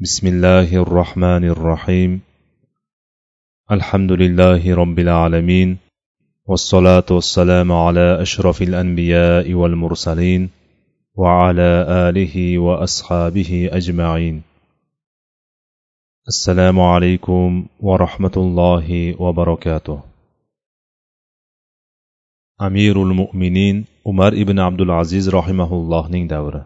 بسم الله الرحمن الرحيم الحمد لله رب العالمين والصلاه والسلام على اشرف الانبياء والمرسلين وعلى اله واصحابه اجمعين السلام عليكم ورحمه الله وبركاته امير المؤمنين عمر ابن عبد العزيز رحمه الله davri.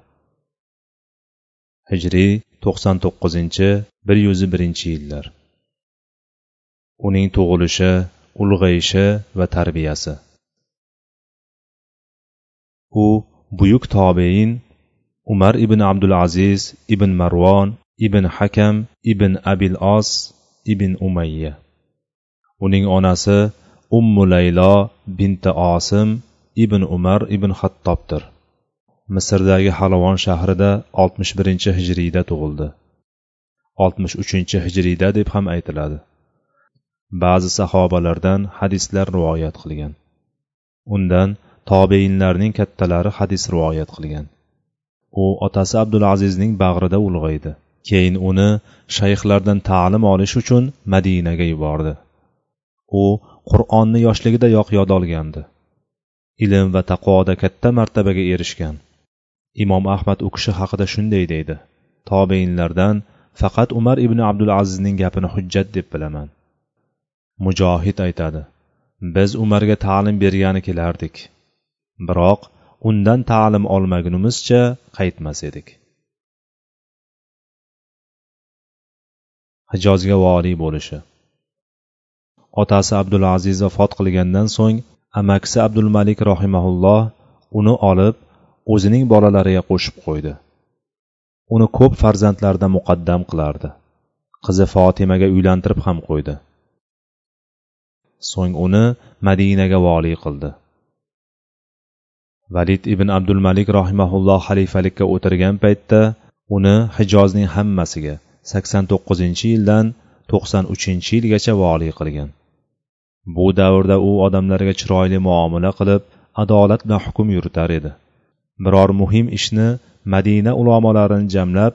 Hijriy to'qson to'qqizinchi bir yuz birinchi yillar. Uning tug'ilishi ulg'ayishi va tarbiyasi. U buyuk tobein umar ibn abdulaziz ibn marvon ibn hakam ibn abil os ibn umayya. Uning onasi ummu laylo binti osim ibn umar ibn xattobdir. Misrdagi halavon shahrida oltmish birinchi hijriyda tug'ildi. oltmish uchinchi hijriyda deb ham aytiladi. Ba'zi sahobalardan hadislar rivoyat qilgan. Undan tobeinlarning kattalari hadis rivoyat qilgan. U otasi abdulazizning bag'rida ulg'aydi. Keyin uni shayxlardan ta'lim olish uchun madinaga yubordi. U qur'onni yoshligidayoq yod olgandi. Ilm va taqvoda katta martabaga erishgan. Imom ahmad u kishi haqida shunday deydi. Tobeinlardan faqat umar ibn abdul azizning gapini hujjat deb bilaman. Mujohid aytadi biz umarga ta'lim bergani kelardik. Biroq undan ta'lim olmagunimizcha qaytmas edik. Hijozga voliy bo'lishi. Otasi abdulaziz vafot qilgandan so'ng amakisi abdulmalik rohimaulloh uni olib o'zining bolalariga qo'shib qo'ydi. Uni ko'p farzandlaridan muqaddam qilardi. Qizi fotimaga uylantirib ham qo'ydi. So'ng uni madinaga voliy qildi. Valid ibn abdulmalik rahimaulloh xalifalikka o'tirgan paytda uni hijozning hammasiga sakson to'qqizinchi yildan to'qson uchinchi yilgacha voliy qilgan. Bu davrda u odamlarga chiroyli muomala qilib adolat bilan hukm yuritar edi. Biror muhim ishni madina ulamolarini jamlab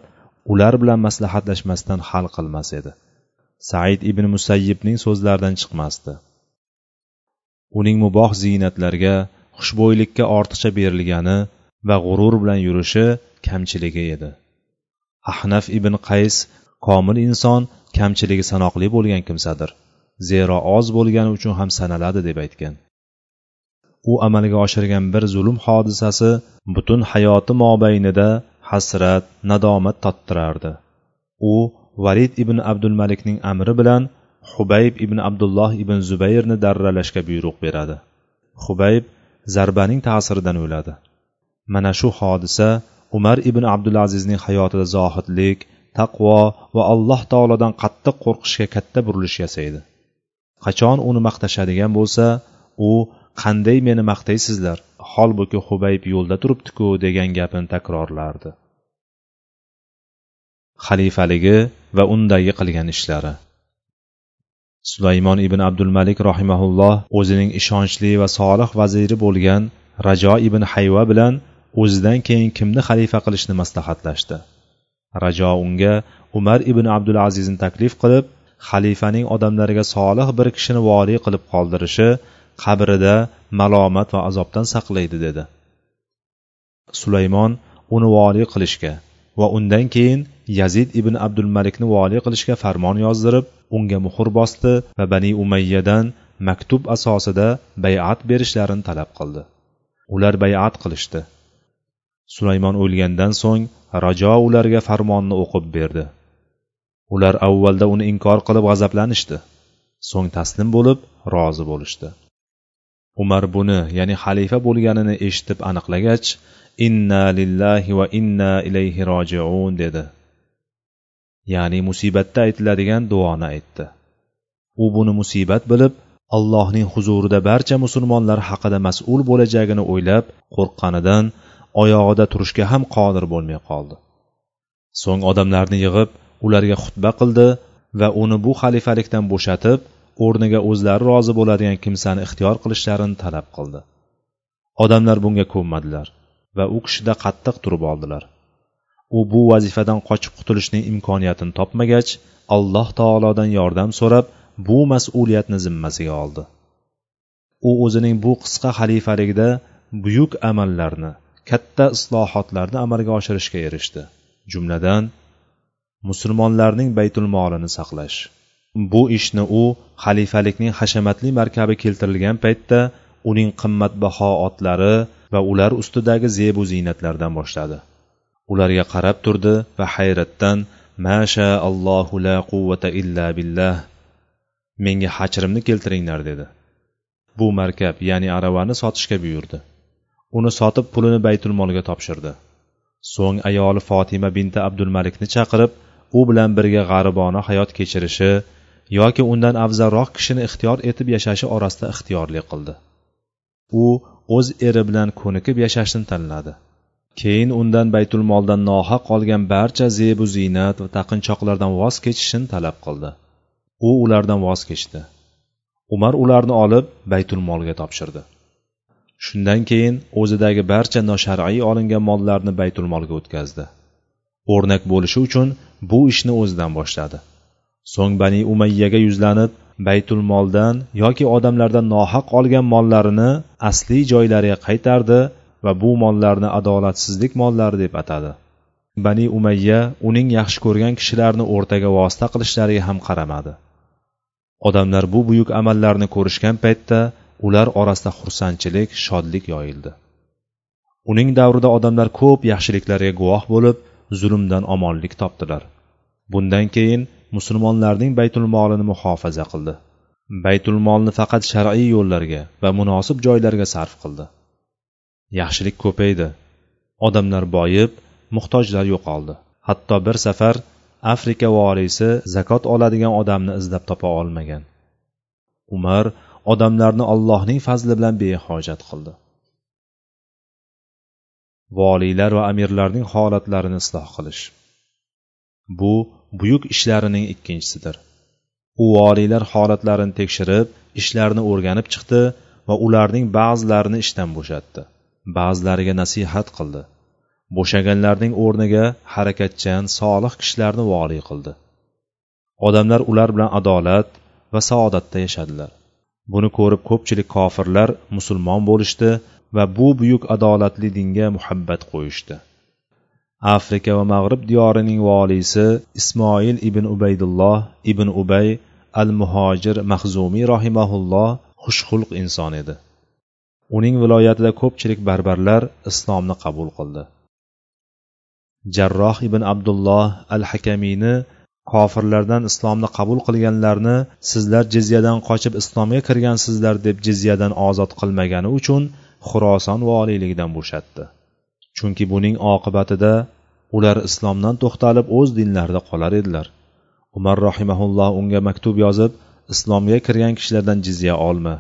ular bilan maslahatlashmasdan hal qilmas edi. Said ibn musayyibning so'zlaridan chiqmasdi. Uning muboh ziynatlarga xushbo'ylikka ortiqcha berilgani va g'urur bilan yurishi kamchiligi edi. Ahnaf ibn qays komil inson kamchiligi sanoqli bo'lgan kimsadir zero oz bo'lgani uchun ham sanaladi deb aytgan. U amalga oshirgan bir zulm hodisasi butun hayoti mobaynida hasrat nadomat tottirardi. U valid ibn abdulmalikning amri bilan hubayb ibn abdulloh ibn zubayrni darralashga buyruq beradi. Hubayb zarbaning ta'siridan o'ladi. Mana shu hodisa umar ibn abdulazizning hayotida zohidlik taqvo va alloh taolodan qattiq qo'rqishga katta burilish yasaydi. Qachon uni maqtashadigan bo'lsa u qanday meni maqtaysizlar? Holbuki hubayb yo'lda turibdiku degan gapini takrorlardi. Xalifaligi va undagi qilgan ishlari. Sulaymon ibn abdulmalik rohimaulloh o'zining ishonchli va solih vaziri bo'lgan rajo ibn hayva bilan o'zidan keyin kimni xalifa qilishni maslahatlashdi. Rajo unga umar ibn abdulazizni taklif qilib xalifaning odamlariga solih bir kishini voliy qilib qoldirishi qabrida malomat va azobdan saqlaydi dedi. Sulaymon uni voliy qilishga va undan keyin yazid ibn abdulmalikni voliy qilishga farmon yozdirib unga muhr bosdi va bani umayyadan maktub asosida bayat berishlarini talab qildi. Ular bayat qilishdi. Sulaymon o'lgandan so'ng rajo ularga farmonni o'qib berdi. Ular avvalda uni inkor qilib g'azablanishdi. So'ng taslim bo'lib rozi bo'lishdi. Umar buni ya'ni xalifa bo'lganini eshitib aniqlagach inna lillahi va inna ilayhi rojiun dedi. Ya'ni musibatda aytiladigan duoni aytdi. U buni musibat bilib allohning huzurida barcha musulmonlar haqida mas'ul bo'lajagini o'ylab qo'rqqanidan oyog'ida turishga ham qodir bo'lmay qoldi. So'ng odamlarni yig'ib ularga xutba qildi va uni bu xalifalikdan bo'shatib o'rniga o'zlari rozi bo'ladigan kimsani ixtiyor qilishlarini talab qildi. Odamlar bunga ko'nmadilar va u kishida qattiq turib oldilar. U bu vazifadan qochib qutulishning imkoniyatini topmagach alloh taolodan yordam so'rab bu mas'uliyatni zimmasiga oldi. U o'zining bu qisqa xalifaligida buyuk amallarni katta islohotlarni amalga oshirishga erishdi. Jumladan musulmonlarning baytul molini saqlash. Bu ishni u xalifalikning hashamatli markabi keltirilgan paytda uning qimmatbaho otlari va ular ustidagi zebu ziynatlardan boshladi. Ularga qarab turdi va hayratdan masha allohu la quvvata illa billah menga hachrimni keltiringlar dedi. Bu markab ya'ni aravani sotishga buyurdi. Uni sotib pulini baytulmolga topshirdi. So'ng ayoli fotima binti abdulmalikni chaqirib u bilan birga g'aribona hayot kechirishi yoki undan afzalroq kishini ixtiyor etib yashashi orasida ixtiyorli qildi. U o'z eri bilan ko'nikib yashashni tanladi. Keyin undan baytul moldan nohaq olgan barcha zebu ziynat va taqinchoqlardan voz kechishini talab qildi. U ulardan voz kechdi. Umar ularni olib baytul molga topshirdi. Shundan keyin o'zidagi barcha noshar'iy olingan mollarni baytulmolga o'tkazdi. O'rnak bo'lishi uchun bu ishni o'zidan boshladi. So'ng bani umayyaga yuzlanib baytul moldan yoki odamlardan nohaq olgan mollarini asliy joylariga qaytardi va bu mollarni adolatsizlik mollari deb atadi. Bani umayya uning yaxshi ko'rgan kishilarni o'rtaga vosita qilishlariga ham qaramadi. Odamlar bu buyuk amallarni ko'rishgan paytda ular orasida xursandchilik shodlik yoyildi. Uning davrida odamlar ko'p yaxshiliklarga guvoh bo'lib zulmdan omonlik topdilar. Bundan keyin musulmonlarning baytul molini muhofaza qildi. Baytul molni faqat shar'iy yo'llarga va munosib joylarga sarf qildi. Yaxshilik ko'paydi. Odamlar boyib muhtojlar yo'qoldi. Hatto bir safar afrika voliysi zakot oladigan odamni izlab topa olmagan. Umar odamlarni allohning fazli bilan behojat qildi. Voliylar va amirlarning holatlarini isloh qilish. Bu buyuk ishlarining ikkinchisidir. U voliylar holatlarini tekshirib ishlarni o'rganib chiqdi va ularning ba'zilarini ishdan bo'shatdi. Ba'zilariga nasihat qildi. Bo'shaganlarning o'rniga harakatchan solih kishilarni voliy qildi. Odamlar ular bilan adolat va saodatda yashadilar. Buni ko'rib ko'pchilik kofirlar musulmon bo'lishdi va bu buyuk adolatli dinga muhabbat qo'yishdi. Afrika va mag'rib diyorining voliysi ismoil ibn ubaydulloh ibn ubay al muhojir mahzumiy rohimaulloh xushxulq inson edi. Uning viloyatida ko'pchilik barbarlar islomni qabul qildi. Jarroh ibn abdulloh al hakamiyni kofirlardan islomni qabul qilganlarni sizlar jizyadan qochib islomga kirgansizlar deb jizyadan ozod qilmagani uchun xuroson voliyligidan bo'shatdi. Chunki buning oqibatida ular islomdan to'xtalib o'z dinlarida qolar edilar. Umar rohimaulloh unga maktub yozib islomga kirgan kishilardan jizya olma.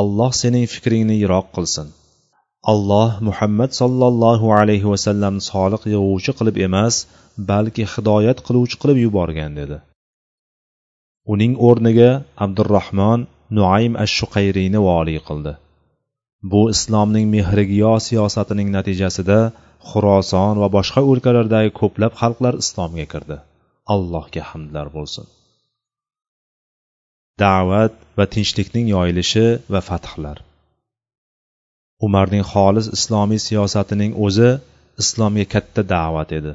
Alloh sening fikringni yiroq qilsin. Alloh muhammad sollallohu alayhi vasallamni soliq yig'uvchi qilib emas balki hidoyat qiluvchi qilib yuborgan dedi. Uning o'rniga abdurahmon nuaym ash shuqayriyni voliy qildi. Bu islomning mehrigiyo siyosatining natijasida xuroson va boshqa o'lkalardagi ko'plab xalqlar islomga kirdi. Allohga hamdlar bo'lsin. Da'vat va tinchlikning yoyilishi va fathlar. Umarning xolis islomiy siyosatining o'zi islomga katta da'vat edi.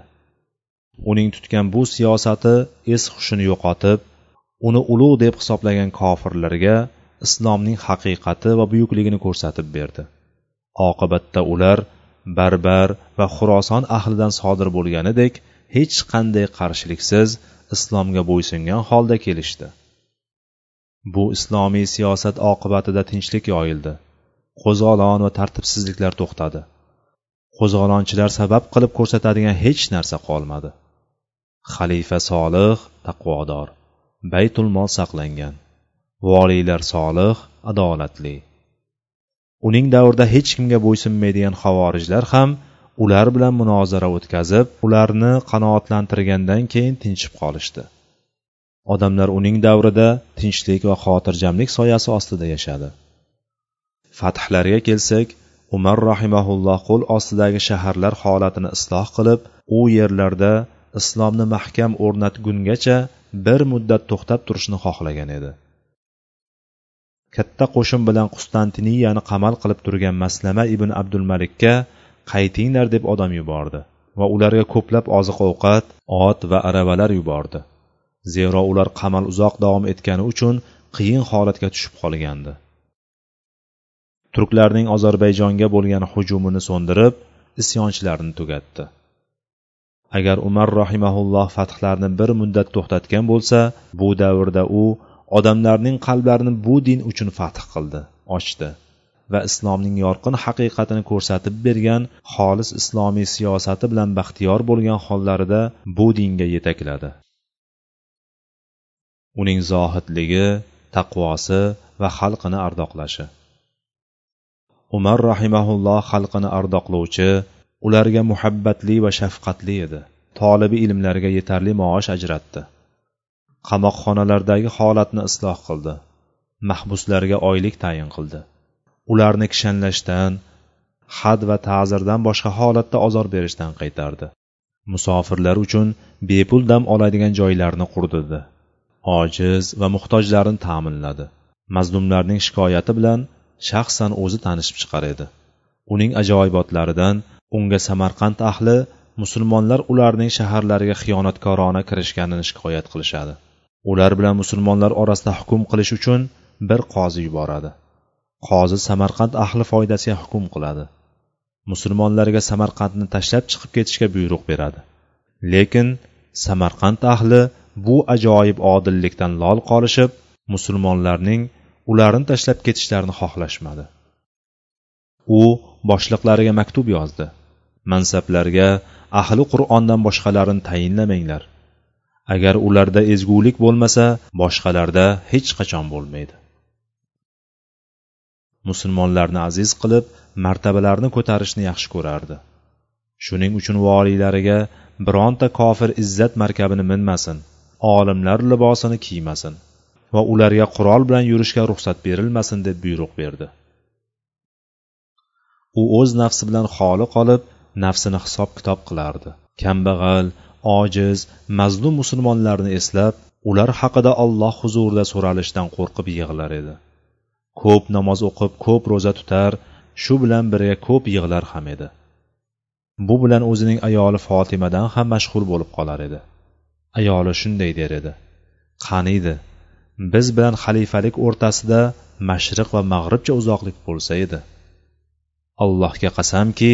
Uning tutgan bu siyosati es hushini yo'qotib uni ulug' deb hisoblagan kofirlarga islomning haqiqati va buyukligini ko'rsatib berdi. Oqibatda ular barbar va xuroson ahlidan sodir bo'lganidek hech qanday qarshiliksiz islomga bo'ysungan holda kelishdi. Bu islomiy siyosat oqibatida tinchlik yoyildi. Qo'zg'olon va tartibsizliklar to'xtadi. Qo'zg'olonchilar sabab qilib ko'rsatadigan hech narsa qolmadi. Xalifa solih taqvodor. Baytul mol saqlangan. Voliylar solih adolatli. Uning davrida hech kimga bo'ysunmaydigan havorijlar ham ular bilan munozara o'tkazib ularni qanoatlantirgandan keyin tinchib qolishdi. Odamlar uning davrida tinchlik va xotirjamlik soyasi ostida yashadi. Fathlarga kelsak umar rahimaulloh qo'l ostidagi shaharlar holatini isloh qilib u yerlarda islomni mahkam o'rnatgungacha bir muddat to'xtab turishni xohlagan edi. Katta qo'shin bilan qustantiniyani qamal qilib turgan maslama ibn abdulmalikka qaytinglar deb odam yubordi va ularga ko'plab oziq ovqat ot va aravalar yubordi. Zero ular qamal uzoq davom etgani uchun qiyin holatga tushib qolgandi. Turklarning ozarbayjonga bo'lgan hujumini so'ndirib isyonchilarni tugatdi. Agar umar rahimaulloh fathlarni bir muddat to'xtatgan bo'lsa bu davrda u odamlarning qalblarini bu din uchun fath qildi ochdi va islomning yorqin haqiqatini ko'rsatib bergan xolis islomiy siyosati bilan baxtiyor bo'lgan hollarida bu dinga yetakladi. Uning zohidligi taqvosi va xalqini ardoqlashi. Umar rahimaulloh xalqini ardoqlovchi ularga muhabbatli va shafqatli edi. Tolibi ilmlarga yetarli maosh ajratdi. Qamoqxonalardagi holatni isloh qildi. Mahbuslarga oylik tayin qildi. Ularni kishanlashdan had va ta'zirdan boshqa holatda ozor berishdan qaytardi. Musofirlar uchun bepul dam oladigan joylarni qurdirdi. Ojiz va muhtojlarni ta'minladi. Mazlumlarning shikoyati bilan shaxsan o'zi tanishib chiqar edi. Uning ajoyibotlaridan unga samarqand ahli musulmonlar ularning shaharlariga xiyonatkorona kirishganini shikoyat qilishadi. Ular bilan musulmonlar orasida hukm qilish uchun bir qozi yuboradi. Qozi samarqand ahli foydasiga hukm qiladi. Musulmonlarga samarqandni tashlab chiqib ketishga buyruq beradi. Lekin samarqand ahli bu ajoyib odillikdan lol qolishib musulmonlarning ularni tashlab ketishlarini xohlashmadi. U boshliqlariga maktub yozdi. Mansablarga ahli qur'ondan boshqalarini tayinlamanglar. Agar ularda ezgulik bo'lmasa boshqalarda hech qachon bo'lmaydi. Musulmonlarni aziz qilib martabalarni ko'tarishni yaxshi ko'rardi. Shuning uchun voliylariga bironta kofir izzat markabini minmasin olimlar libosini kiymasin va ularga qurol bilan yurishga ruxsat berilmasin deb buyruq berdi. U o'z nafsi bilan xoli qolib nafsini hisob kitob qilardi. Kambag'al ojiz mazlum musulmonlarni eslab ular haqida olloh huzurida so'ralishdan qo'rqib yig'lar edi. Ko'p namoz o'qib ko'p ro'za tutar shu bilan birga ko'p yig'lar ham edi. Bu bilan o'zining ayoli fotimadan ham mashg'ul bo'lib qolar edi. Ayoli shunday der edi. Qaniydi biz bilan xalifalik o'rtasida mashriq va mag'ribcha uzoqlik bo'lsa edi. Allohga qasamki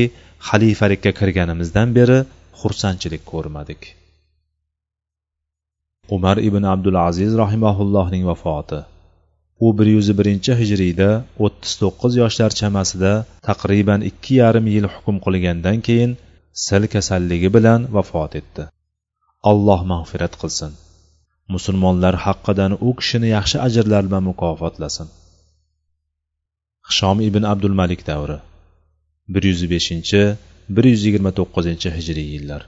xalifalikka kirganimizdan beri xursandchilik ko'rmadik. Umar ibn abdul aziz rahimaullohning vafoti. U bir yuz birinchi hijriyda o'ttiz to'qqiz yoshlar chamasida taqriban ikki yarim yil hukm qilgandan keyin sil kasalligi bilan vafot etdi. Alloh mag'firat qilsin. Musulmonlar haqqidan u kishini yaxshi ajrlar bilan mukofotlasin. Hishom ibn abdul malik davri. Bir yuz beshinchi bir yuz yigirma to'qqizinchi hijriy yillar.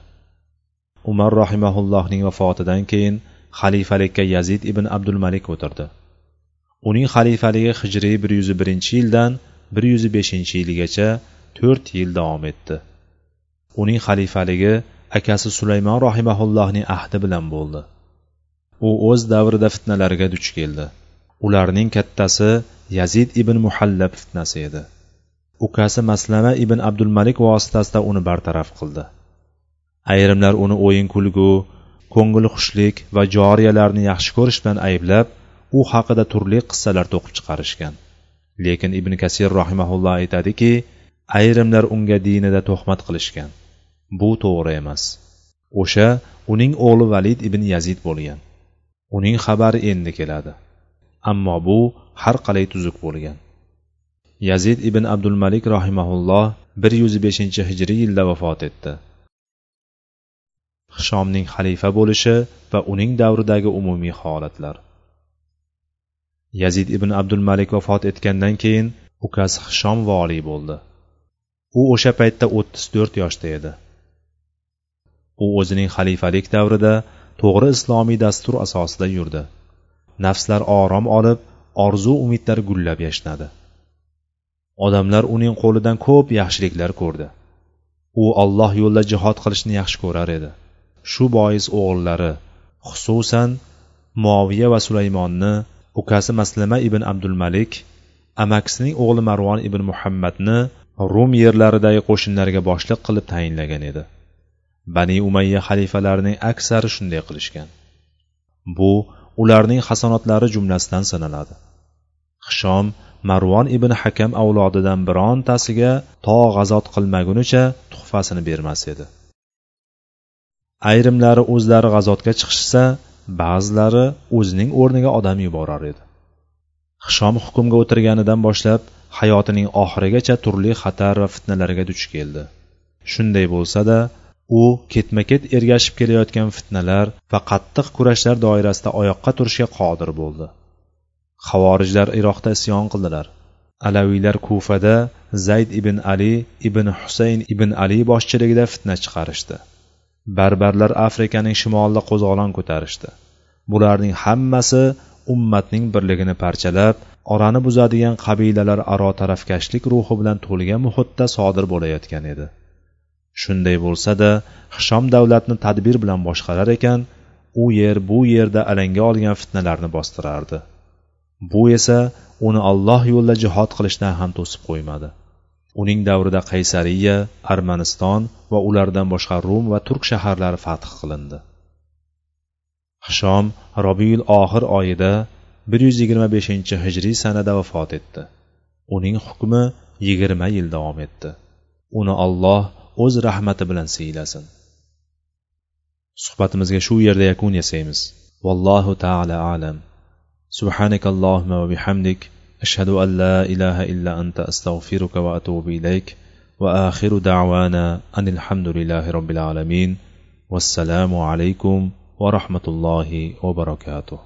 Umar rahimaullohning vafotidan keyin xalifalikka yazid ibn abdul malik o'tirdi. Uning xalifaligi hijriy bir yuz birinchi yildan bir yuz beshinchi yilgacha to'rt yil davom etdi. Uning xalifaligi akasi sulaymon rahimaullohning ahdi bilan bo'ldi. U o'z davrida fitnalarga duch keldi. Ularning kattasi yazid ibn muhallab fitnasi edi. Ukasi maslama ibn abdulmalik vositasida uni bartaraf qildi. Ayrimlar uni o'yin kulgu ko'ngilxushlik va joriyalarni yaxshi ko'rish bilan ayblab u haqida turli qissalar to'qib chiqarishgan. Lekin ibn kasir rahimaulloh aytadiki ayrimlar unga dinida tuhmat qilishgan. Bu to'g'ri emas. O'sha uning o'g'li valid ibn yazid bo'lgan. Uning xabari endi keladi. Ammo bu har qalay tuzuk bo'lgan. Yazid ibn abdulmalik rahimaulloh bir yuz beshinchi hijriy yilda vafot etdi. Hishomning xalifa bo'lishi va uning davridagi umumiy holatlar. Yazid ibn abdulmalik vafot etgandan keyin ukasi hishom voliy bo'ldi. U o'sha paytda o'ttiz to'rt yoshda edi. U o'zining xalifalik davrida to'g'ri islomiy dastur asosida yurdi. Nafslar orom olib orzu umidlar gullab yashnadi. Odamlar uning qo'lidan ko'p yaxshiliklar ko'rdi. U olloh yo'lida jihod qilishni yaxshi ko'rar edi. Shu bois o'g'illari xususan moviya va sulaymonni ukasi maslama ibn abdulmalik amakisining o'g'li marvon ibn muhammadni rum yerlaridagi qo'shinlarga boshliq qilib tayinlagan edi. Bani umayya xalifalarining aksari shunday qilishgan. Bu ularning hasanotlari jumlasidan sanaladi. Hishom marvon ibn hakam avlodidan birontasiga to g'azot qilmagunicha tuhfasini bermas edi. Ayrimlari o'zlari g'azotga chiqishsa ba'zilari o'zining o'rniga odam yuborar edi. Hishom hukmga o'tirganidan boshlab hayotining oxirigacha turli xatar va fitnalarga duch keldi. Shunday bo'lsada u ketma ket ergashib kelayotgan fitnalar va qattiq kurashlar doirasida oyoqqa turishga qodir bo'ldi. Havorijlar iroqda isyon qildilar. Alaviylar kufada zayd ibn ali ibn husayn ibn ali boshchiligida fitna chiqarishdi. Barbarlar afrikaning shimolida qo'zg'olon ko'tarishdi. Bularning hammasi ummatning birligini parchalab orani buzadigan qabilalar aro tarafkashlik ruhi bilan to'lgan muhitda sodir bo'layotgan edi. Shunday bo'lsada hishom davlatni tadbir bilan boshqarar ekan u yer bu yerda alanga olgan fitnalarni bostirardi. Bu esa uni olloh yo'lida jihod qilishdan ham to'sib qo'ymadi. Uning davrida qaysariya armaniston va ulardan boshqa rum va turk shaharlari fath qilindi. Hishom robiyul oxir oyida bir yuz yigirma beshinchi hijriy sanada vafot etdi. Uning hukmi yigirma yil davom etdi. Uni olloh o'z rahmati bilan siylasin. Suhbatimizga shu yerda yakun yasaymiz. Vallohu taala alam. سبحانك اللهم وبحمدك أشهد أن لا إله إلا أنت أستغفرك وأتوب إليك. وآخر دعوانا أن الحمد لله رب العالمين. والسلام عليكم ورحمة الله وبركاته.